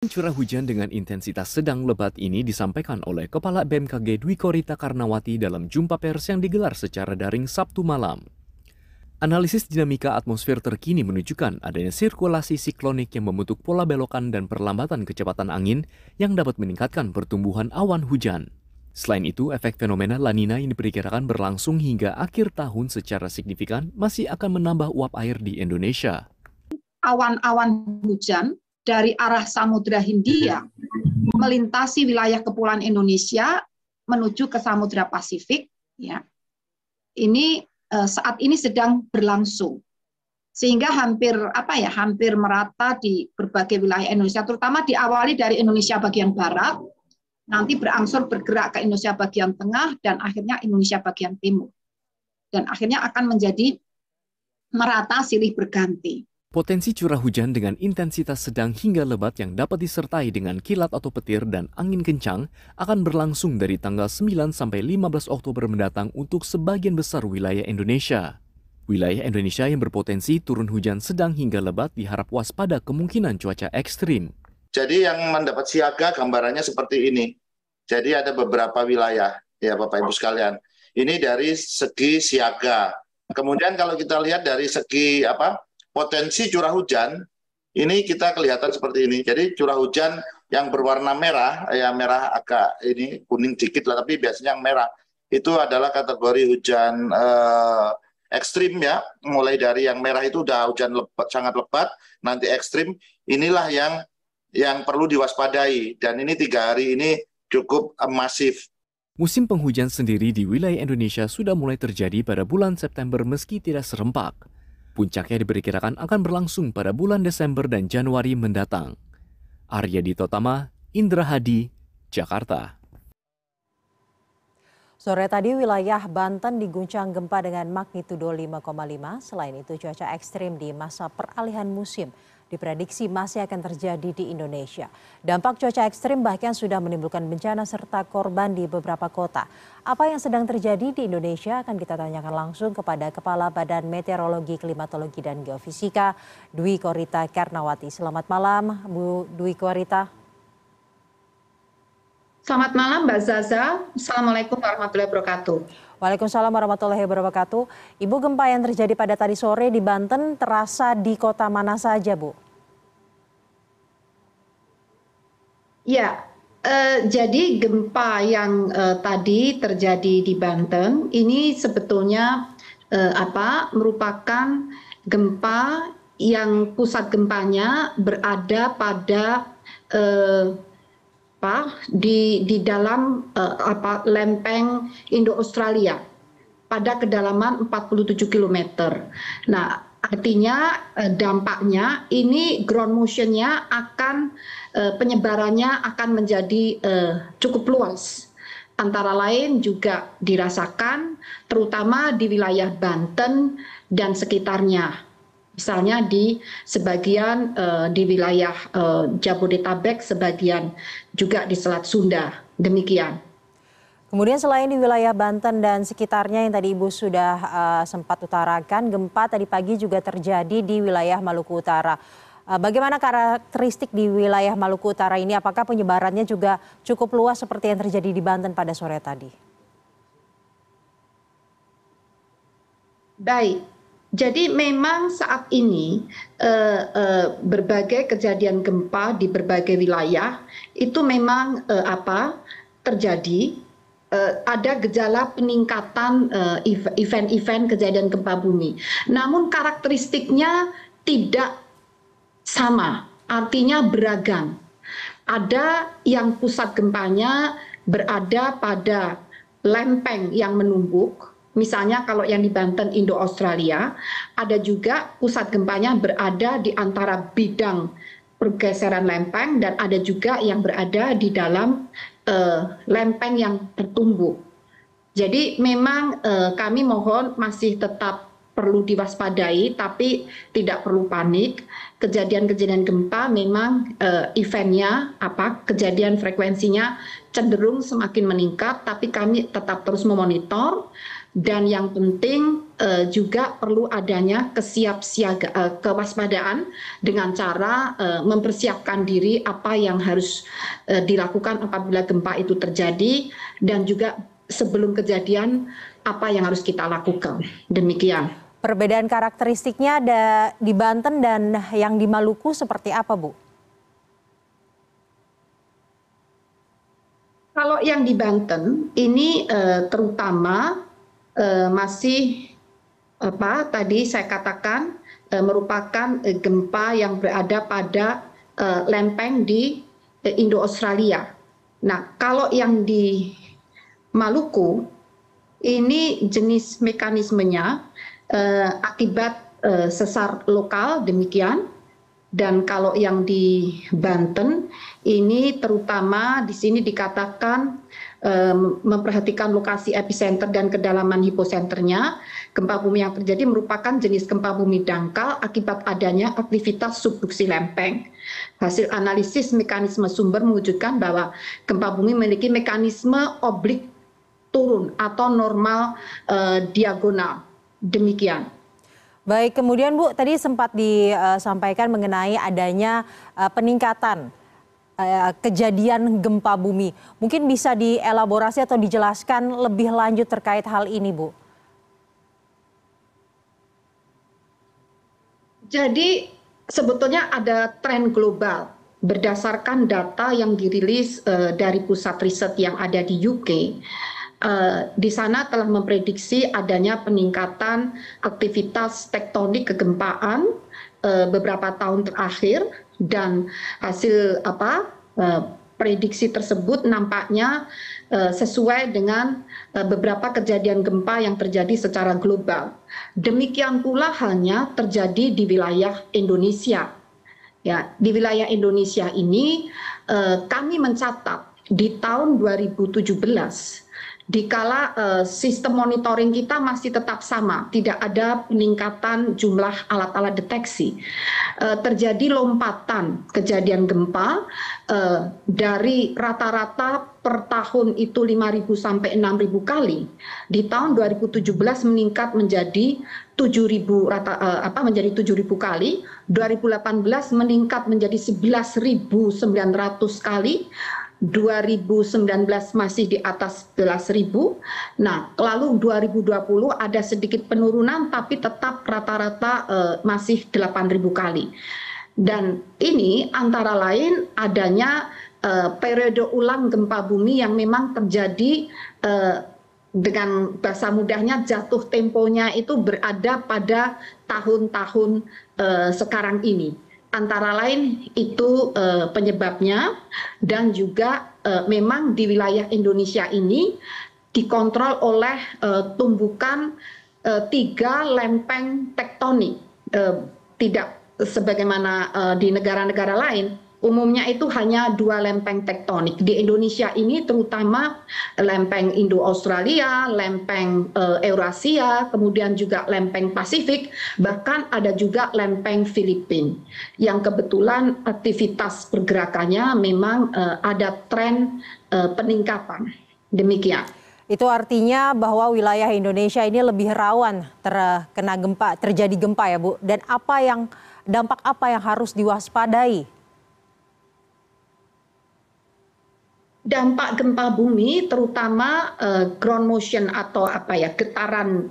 Curah hujan dengan intensitas sedang lebat ini disampaikan oleh Kepala BMKG Dwi Korita Karnawati dalam jumpa pers yang digelar secara daring Sabtu malam. Analisis dinamika atmosfer terkini menunjukkan adanya sirkulasi siklonik yang membentuk pola belokan dan perlambatan kecepatan angin yang dapat meningkatkan pertumbuhan awan hujan. Selain itu, efek fenomena La Nina yang diperkirakan berlangsung hingga akhir tahun secara signifikan masih akan menambah uap air di Indonesia. Awan-awan hujan dari arah Samudra Hindia melintasi wilayah kepulauan Indonesia menuju ke Samudra Pasifik ya. Ini uh, saat ini sedang berlangsung. Sehingga hampir apa ya, hampir merata di berbagai wilayah Indonesia terutama diawali dari Indonesia bagian barat, nanti berangsur bergerak ke Indonesia bagian tengah dan akhirnya Indonesia bagian timur. Dan akhirnya akan menjadi merata silih berganti. Potensi curah hujan dengan intensitas sedang hingga lebat yang dapat disertai dengan kilat atau petir dan angin kencang akan berlangsung dari tanggal 9 sampai 15 Oktober mendatang untuk sebagian besar wilayah Indonesia. Wilayah Indonesia yang berpotensi turun hujan sedang hingga lebat diharap waspada kemungkinan cuaca ekstrim. Jadi yang mendapat siaga gambarannya seperti ini. Jadi ada beberapa wilayah ya Bapak Ibu sekalian. Ini dari segi siaga. Kemudian kalau kita lihat dari segi apa? Potensi curah hujan ini kita kelihatan seperti ini. Jadi curah hujan yang berwarna merah, ya merah agak ini kuning dikit lah, tapi biasanya yang merah itu adalah kategori hujan eh, ekstrim ya. Mulai dari yang merah itu udah hujan lebat, sangat lebat, nanti ekstrim. Inilah yang yang perlu diwaspadai. Dan ini tiga hari ini cukup eh, masif. Musim penghujan sendiri di wilayah Indonesia sudah mulai terjadi pada bulan September meski tidak serempak. Puncaknya diperkirakan akan berlangsung pada bulan Desember dan Januari mendatang. Arya Ditotama, Indra Hadi, Jakarta. Sore tadi wilayah Banten diguncang gempa dengan magnitudo 5,5. Selain itu cuaca ekstrim di masa peralihan musim diprediksi masih akan terjadi di Indonesia. Dampak cuaca ekstrim bahkan sudah menimbulkan bencana serta korban di beberapa kota. Apa yang sedang terjadi di Indonesia akan kita tanyakan langsung kepada Kepala Badan Meteorologi, Klimatologi, dan Geofisika, Dwi Korita Karnawati. Selamat malam, Bu Dwi Korita. Selamat malam Mbak Zaza. Assalamualaikum warahmatullahi wabarakatuh. Waalaikumsalam warahmatullahi wabarakatuh. Ibu gempa yang terjadi pada tadi sore di Banten terasa di kota mana saja, Bu? Ya, eh, jadi gempa yang eh, tadi terjadi di Banten ini sebetulnya eh, apa merupakan gempa yang pusat gempanya berada pada eh, di dalam apa lempeng Indo Australia pada kedalaman 47 km. Nah, artinya uh, dampaknya ini ground motionnya akan uh, penyebarannya akan menjadi cukup luas. Antara lain juga dirasakan terutama di wilayah Banten dan sekitarnya misalnya di sebagian uh, di wilayah uh, Jabodetabek, sebagian juga di Selat Sunda. Demikian. Kemudian selain di wilayah Banten dan sekitarnya yang tadi Ibu sudah uh, sempat utarakan, gempa tadi pagi juga terjadi di wilayah Maluku Utara. Uh, bagaimana karakteristik di wilayah Maluku Utara ini? Apakah penyebarannya juga cukup luas seperti yang terjadi di Banten pada sore tadi? Baik, jadi memang saat ini eh, eh, berbagai kejadian gempa di berbagai wilayah itu memang eh, apa terjadi ada gejala peningkatan eh, event-event kejadian gempa bumi. Namun karakteristiknya tidak sama, artinya beragam. Ada yang pusat gempanya berada pada lempeng yang menumbuk, Misalnya kalau yang di Banten Indo Australia, ada juga pusat gempanya berada di antara bidang pergeseran lempeng dan ada juga yang berada di dalam uh, lempeng yang tertumbuh. Jadi memang uh, kami mohon masih tetap perlu diwaspadai tapi tidak perlu panik. Kejadian-kejadian gempa memang uh, eventnya apa kejadian frekuensinya cenderung semakin meningkat tapi kami tetap terus memonitor dan yang penting uh, juga perlu adanya kesiapsiaga uh, kewaspadaan dengan cara uh, mempersiapkan diri apa yang harus uh, dilakukan apabila gempa itu terjadi dan juga sebelum kejadian apa yang harus kita lakukan. Demikian. Perbedaan karakteristiknya ada di Banten dan yang di Maluku seperti apa, Bu? Kalau yang di Banten ini uh, terutama masih apa tadi saya katakan uh, merupakan uh, gempa yang berada pada lempeng di Indo Australia. Nah, kalau yang di Maluku ini jenis mekanismenya uh, akibat uh, sesar lokal demikian dan kalau yang di Banten ini terutama di sini dikatakan memperhatikan lokasi epicenter dan kedalaman hiposenternya gempa bumi yang terjadi merupakan jenis gempa bumi dangkal akibat adanya aktivitas subduksi lempeng. Hasil analisis mekanisme sumber mewujudkan bahwa gempa bumi memiliki mekanisme oblik turun atau normal uh, diagonal. Demikian. Baik, kemudian Bu, tadi sempat disampaikan mengenai adanya peningkatan kejadian gempa bumi. Mungkin bisa dielaborasi atau dijelaskan lebih lanjut terkait hal ini, Bu. Jadi sebetulnya ada tren global berdasarkan data yang dirilis uh, dari pusat riset yang ada di UK Eh, di sana telah memprediksi adanya peningkatan aktivitas tektonik kegempaan uh, beberapa tahun terakhir dan hasil uh, prediksi tersebut nampaknya uh, sesuai dengan uh, beberapa kejadian gempa yang terjadi secara global. Demikian pula hanya terjadi di wilayah Indonesia. Ya, di wilayah Indonesia ini kami mencatat di tahun 2017 dikala uh, sistem monitoring kita masih tetap sama, tidak ada peningkatan jumlah alat-alat deteksi. Uh, terjadi lompatan kejadian gempa uh, dari rata-rata per tahun itu 5.000 sampai 6.000 kali. Di tahun 2017 meningkat menjadi 7.000 rata uh, apa menjadi 7.000 kali, 2018 meningkat menjadi 11.900 kali, 2019 masih di atas 11.000. Nah, lalu 2020 ada sedikit penurunan tapi tetap rata-rata uh, masih 8.000 kali. Dan ini antara lain adanya uh, periode ulang gempa bumi yang memang terjadi uh, dengan bahasa mudahnya jatuh temponya itu berada pada tahun-tahun uh, sekarang ini antara lain itu uh, penyebabnya dan juga uh, memang di wilayah Indonesia ini dikontrol oleh uh, tumbukan tiga lempeng tektonik. Tidak sebagaimana di negara-negara lain umumnya itu hanya dua lempeng tektonik. Di Indonesia ini terutama lempeng Indo-Australia, lempeng uh, Eurasia, kemudian juga lempeng Pasifik, bahkan ada juga lempeng Filipina. Yang kebetulan aktivitas pergerakannya memang uh, ada tren uh, peningkatan. Demikian. Itu artinya bahwa wilayah Indonesia ini lebih rawan terkena gempa, terjadi gempa ya Bu. Dan apa yang dampak apa yang harus diwaspadai dampak gempa bumi terutama uh, ground motion atau apa ya getaran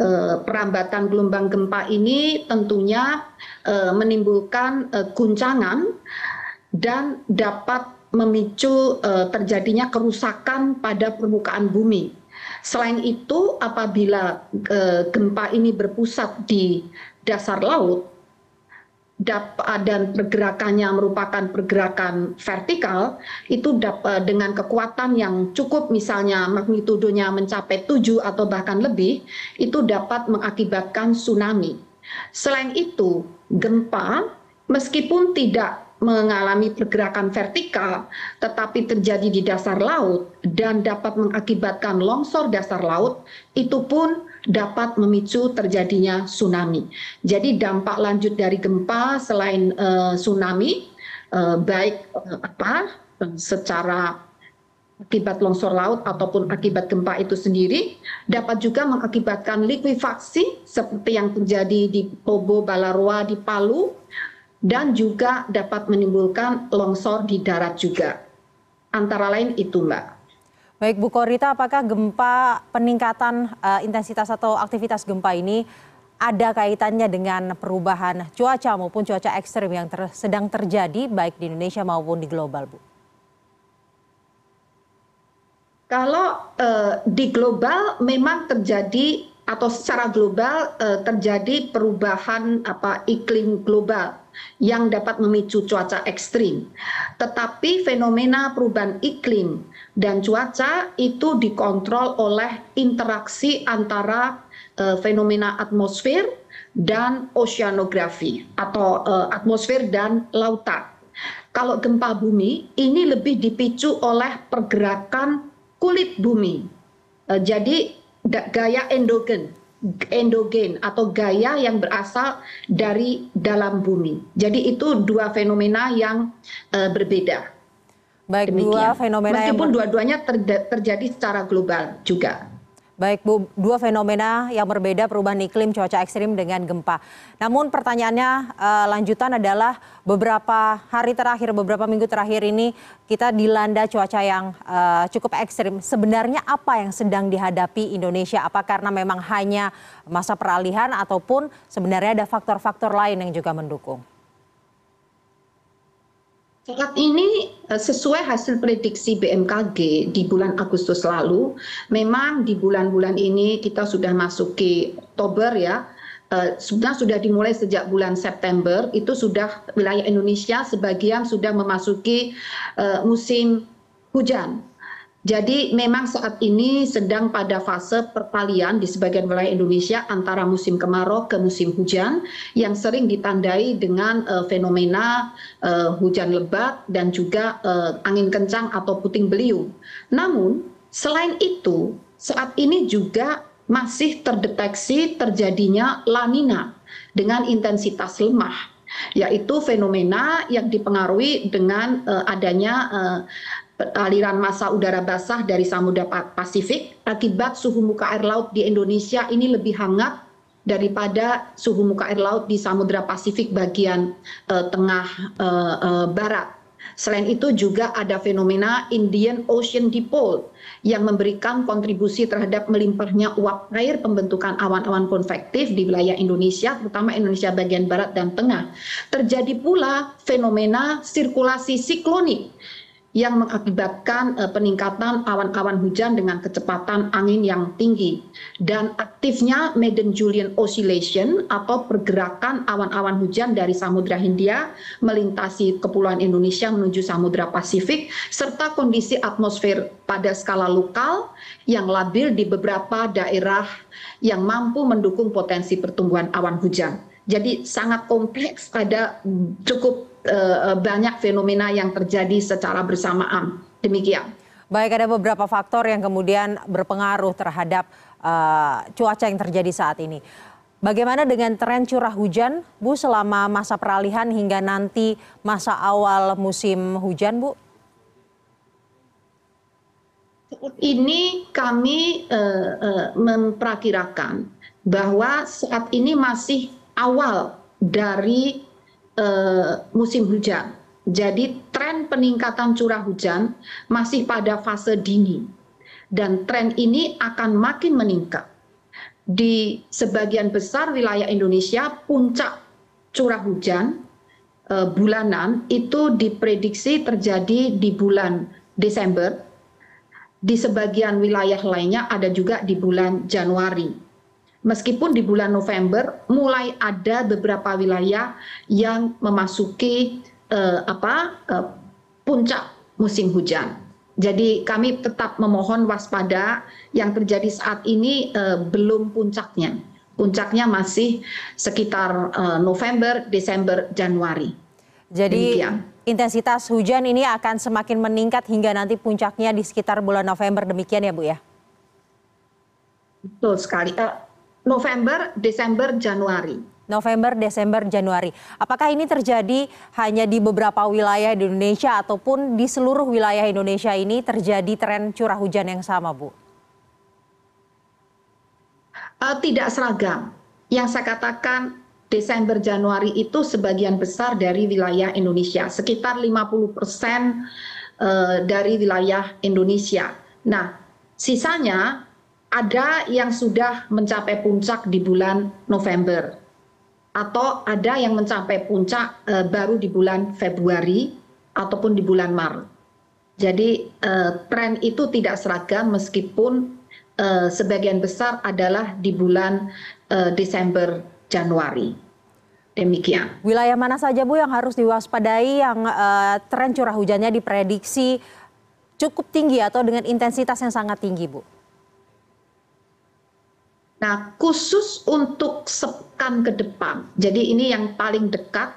uh, perambatan gelombang gempa ini tentunya uh, menimbulkan guncangan dan dapat memicu terjadinya kerusakan pada permukaan bumi. Selain itu, apabila gempa ini berpusat di dasar laut, dan pergerakannya merupakan pergerakan vertikal itu eh, dengan kekuatan yang cukup misalnya magnitudonya mencapai 7 atau bahkan lebih itu dapat mengakibatkan tsunami. Selain itu, gempa meskipun tidak mengalami pergerakan vertikal tetapi terjadi di dasar laut dan dapat mengakibatkan longsor dasar laut itu pun dapat memicu terjadinya tsunami. Jadi dampak lanjut dari gempa selain uh, tsunami uh, baik uh, apa secara akibat longsor laut ataupun akibat gempa itu sendiri dapat juga mengakibatkan likuifaksi seperti yang terjadi di Pobo Balaroa di Palu dan juga dapat menimbulkan longsor di darat juga. Antara lain itu, Mbak. Baik Bu Korita, apakah gempa peningkatan uh, intensitas atau aktivitas gempa ini ada kaitannya dengan perubahan cuaca maupun cuaca ekstrim yang ter sedang terjadi baik di Indonesia maupun di global, Bu? Kalau uh, di global memang terjadi atau secara global uh, terjadi perubahan iklim global yang dapat memicu cuaca ekstrim. Tetapi fenomena perubahan iklim dan cuaca itu dikontrol oleh interaksi antara uh, fenomena atmosfer dan oceanografi atau uh, atmosfer dan lautan. Kalau gempa bumi ini lebih dipicu oleh pergerakan kulit bumi. Jadi gaya endogen, endogen atau gaya yang berasal dari dalam bumi. Jadi itu dua fenomena yang uh, berbeda. Baik, Demikian. dua fenomena Meskipun dua-duanya ter terjadi secara global juga. Baik Bu, dua fenomena yang berbeda perubahan iklim cuaca ekstrim dengan gempa. Namun pertanyaannya uh, lanjutan adalah beberapa hari terakhir, beberapa minggu terakhir ini kita dilanda cuaca yang uh, cukup ekstrim. Sebenarnya apa yang sedang dihadapi Indonesia? Apa karena memang hanya masa peralihan ataupun sebenarnya ada faktor-faktor lain yang juga mendukung? Saat ini eh, sesuai hasil prediksi bmkg di bulan agustus lalu memang di bulan bulan ini kita sudah masuki oktober ya. Eh, sebenarnya sudah dimulai sejak bulan September. Itu sudah wilayah Indonesia sebagian sudah memasuki uh, musim hujan jadi memang saat ini sedang pada fase perpalian di sebagian wilayah Indonesia antara musim kemarau ke musim hujan yang sering ditandai dengan uh, fenomena uh, hujan lebat dan juga uh, angin kencang atau puting beliung. Namun selain itu saat ini juga masih terdeteksi terjadinya lanina dengan intensitas lemah yaitu fenomena yang dipengaruhi dengan uh, adanya uh, aliran massa udara basah dari Samudra Pasifik akibat suhu muka air laut di Indonesia ini lebih hangat daripada suhu muka air laut di Samudra Pasifik bagian uh, tengah uh, uh, barat. Selain itu juga ada fenomena Indian Ocean Dipole yang memberikan kontribusi terhadap melimpahnya uap air pembentukan awan-awan konvektif di wilayah Indonesia, terutama Indonesia bagian barat dan tengah. Terjadi pula fenomena sirkulasi siklonik yang mengakibatkan uh, peningkatan awan-awan hujan dengan kecepatan angin yang tinggi dan aktifnya Madden Julian Oscillation atau pergerakan awan-awan hujan dari Samudra Hindia melintasi kepulauan Indonesia menuju Samudra Pasifik serta kondisi atmosfer pada skala lokal yang labil di beberapa daerah yang mampu mendukung potensi pertumbuhan awan hujan. Jadi sangat kompleks, ada cukup banyak fenomena yang terjadi secara bersamaan. Demikian. Baik, ada beberapa faktor yang kemudian berpengaruh terhadap uh, cuaca yang terjadi saat ini. Bagaimana dengan tren curah hujan, Bu, selama masa peralihan hingga nanti masa awal musim hujan, Bu? Ini kami uh, uh, memperkirakan bahwa saat ini masih awal dari musim hujan. Jadi tren peningkatan curah hujan masih pada fase dini dan tren ini akan makin meningkat. Di sebagian besar wilayah Indonesia puncak curah hujan uh, bulanan itu diprediksi terjadi di bulan Desember. Di sebagian wilayah lainnya ada juga di bulan Januari meskipun di bulan November mulai ada beberapa wilayah yang memasuki uh, apa uh, puncak musim hujan. Jadi kami tetap memohon waspada yang terjadi saat ini uh, belum puncaknya. Puncaknya masih sekitar uh, November, Desember, Januari. Jadi Demikian. intensitas hujan ini akan semakin meningkat hingga nanti puncaknya di sekitar bulan November demikian ya Bu ya? Betul sekali. Uh, November, Desember, Januari. November, Desember, Januari. Apakah ini terjadi hanya di beberapa wilayah di Indonesia ataupun di seluruh wilayah Indonesia ini terjadi tren curah hujan yang sama, Bu? Uh, tidak seragam. Yang saya katakan Desember Januari itu sebagian besar dari wilayah Indonesia, sekitar 50 persen uh, dari wilayah Indonesia. Nah, sisanya ada yang sudah mencapai puncak di bulan November atau ada yang mencapai puncak uh, baru di bulan Februari ataupun di bulan Maret. Jadi uh, tren itu tidak seragam meskipun uh, sebagian besar adalah di bulan uh, Desember Januari. Demikian. Wilayah mana saja Bu yang harus diwaspadai yang uh, tren curah hujannya diprediksi cukup tinggi atau dengan intensitas yang sangat tinggi Bu? Nah, khusus untuk sepekan ke depan, jadi ini yang paling dekat,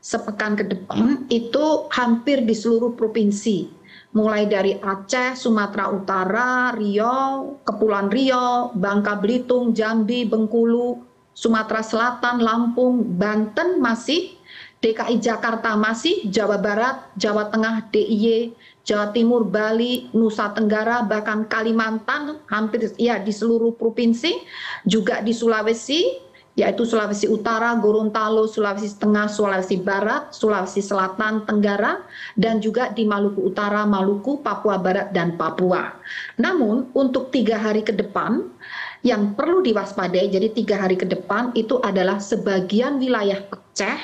sepekan ke depan itu hampir di seluruh provinsi, mulai dari Aceh, Sumatera Utara, Riau, Kepulauan Riau, Bangka Belitung, Jambi, Bengkulu, Sumatera Selatan, Lampung, Banten masih, DKI Jakarta masih, Jawa Barat, Jawa Tengah, DIY, Jawa Timur, Bali, Nusa Tenggara, bahkan Kalimantan, hampir ya di seluruh provinsi, juga di Sulawesi, yaitu Sulawesi Utara, Gorontalo, Sulawesi Tengah, Sulawesi Barat, Sulawesi Selatan, Tenggara, dan juga di Maluku Utara, Maluku, Papua Barat, dan Papua. Namun untuk tiga hari ke depan, yang perlu diwaspadai, jadi tiga hari ke depan itu adalah sebagian wilayah Aceh,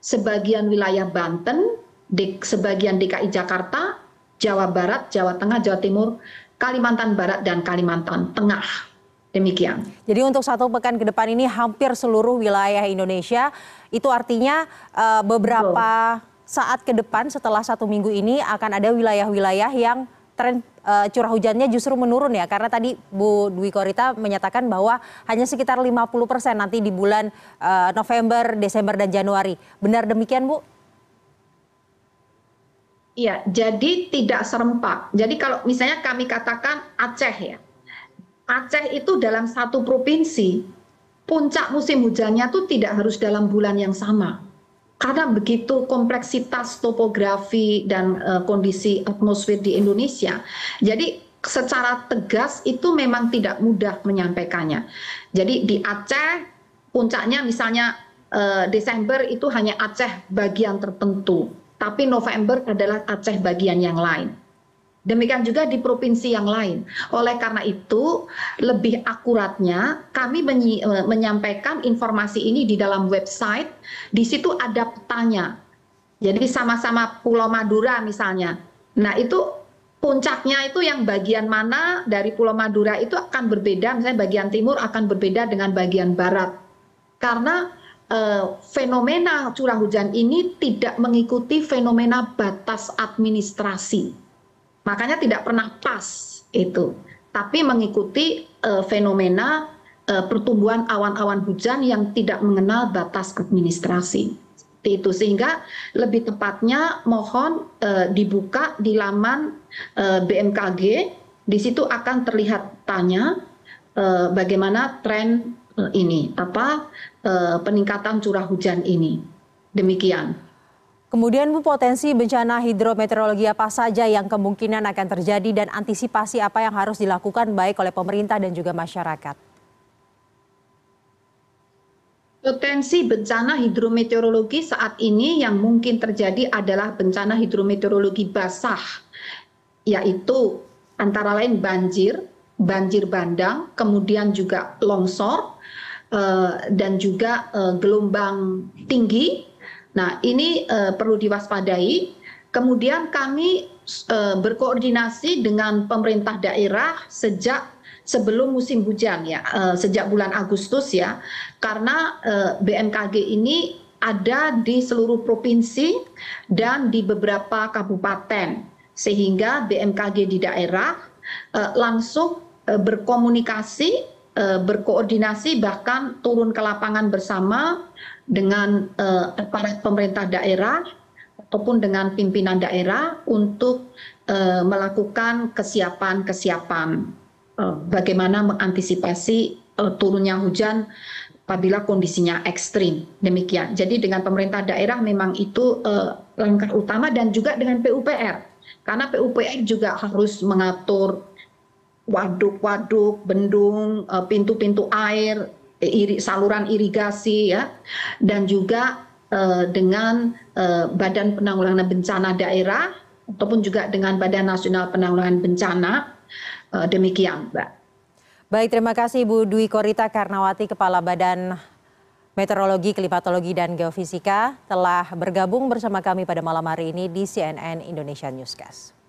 sebagian wilayah Banten, sebagian DKI Jakarta, Jawa Barat, Jawa Tengah, Jawa Timur, Kalimantan Barat, dan Kalimantan Tengah. Demikian. Jadi untuk satu pekan ke depan ini hampir seluruh wilayah Indonesia, itu artinya uh, beberapa Betul. saat ke depan setelah satu minggu ini akan ada wilayah-wilayah yang tren uh, curah hujannya justru menurun ya karena tadi Bu Dwi Korita menyatakan bahwa hanya sekitar 50 persen nanti di bulan uh, November, Desember dan Januari. Benar demikian Bu? Iya, jadi tidak serempak. Jadi kalau misalnya kami katakan Aceh ya, Aceh itu dalam satu provinsi, puncak musim hujannya itu tidak harus dalam bulan yang sama. Karena begitu kompleksitas topografi dan uh, kondisi atmosfer di Indonesia. Jadi secara tegas itu memang tidak mudah menyampaikannya. Jadi di Aceh puncaknya misalnya uh, Desember itu hanya Aceh bagian tertentu tapi November adalah Aceh bagian yang lain. Demikian juga di provinsi yang lain. Oleh karena itu, lebih akuratnya kami e, menyampaikan informasi ini di dalam website. Di situ ada petanya. Jadi sama-sama Pulau Madura misalnya. Nah, itu puncaknya itu yang bagian mana dari Pulau Madura itu akan berbeda, misalnya bagian timur akan berbeda dengan bagian barat. Karena fenomena curah hujan ini tidak mengikuti fenomena batas administrasi. Makanya tidak pernah pas itu, tapi mengikuti uh, fenomena uh, pertumbuhan awan-awan hujan yang tidak mengenal batas administrasi. Itu sehingga lebih tepatnya mohon uh, dibuka di laman uh, BMKG, di situ akan terlihat tanya uh, bagaimana tren ini apa Eh, peningkatan curah hujan ini. Demikian. Kemudian Bu potensi bencana hidrometeorologi apa saja yang kemungkinan akan terjadi dan antisipasi apa yang harus dilakukan baik oleh pemerintah dan juga masyarakat. Potensi bencana hidrometeorologi saat ini yang mungkin terjadi adalah bencana hidrometeorologi basah, yaitu antara lain banjir, banjir bandang, kemudian juga longsor, Eh, dan juga eh, gelombang tinggi. Nah, ini eh, perlu diwaspadai. Kemudian kami berkoordinasi dengan pemerintah daerah sejak sebelum musim hujan ya, sejak bulan Agustus ya, karena BMKG ini ada di seluruh provinsi dan di beberapa kabupaten, sehingga BMKG di daerah langsung berkomunikasi Eh, berkoordinasi bahkan turun ke lapangan bersama dengan uh, aparat pemerintah daerah ataupun dengan pimpinan daerah untuk uh, melakukan kesiapan-kesiapan bagaimana mengantisipasi turunnya hujan apabila kondisinya ekstrim. Demikian. Jadi dengan pemerintah daerah memang itu langkah utama dan juga dengan PUPR. Karena PUPR juga harus mengatur waduk-waduk, bendung, uh, pintu-pintu air, iri, saluran irigasi ya. Dan juga uh, dengan Badan Penanggulangan Bencana Daerah ataupun juga dengan Badan Nasional Penanggulangan Bencana. Demikian, Mbak. Baik, terima kasih Ibu Dwi Korita Karnawati, Kepala Badan Meteorologi, Klimatologi, dan Geofisika telah bergabung bersama kami pada malam hari ini di CNN Indonesia Newscast.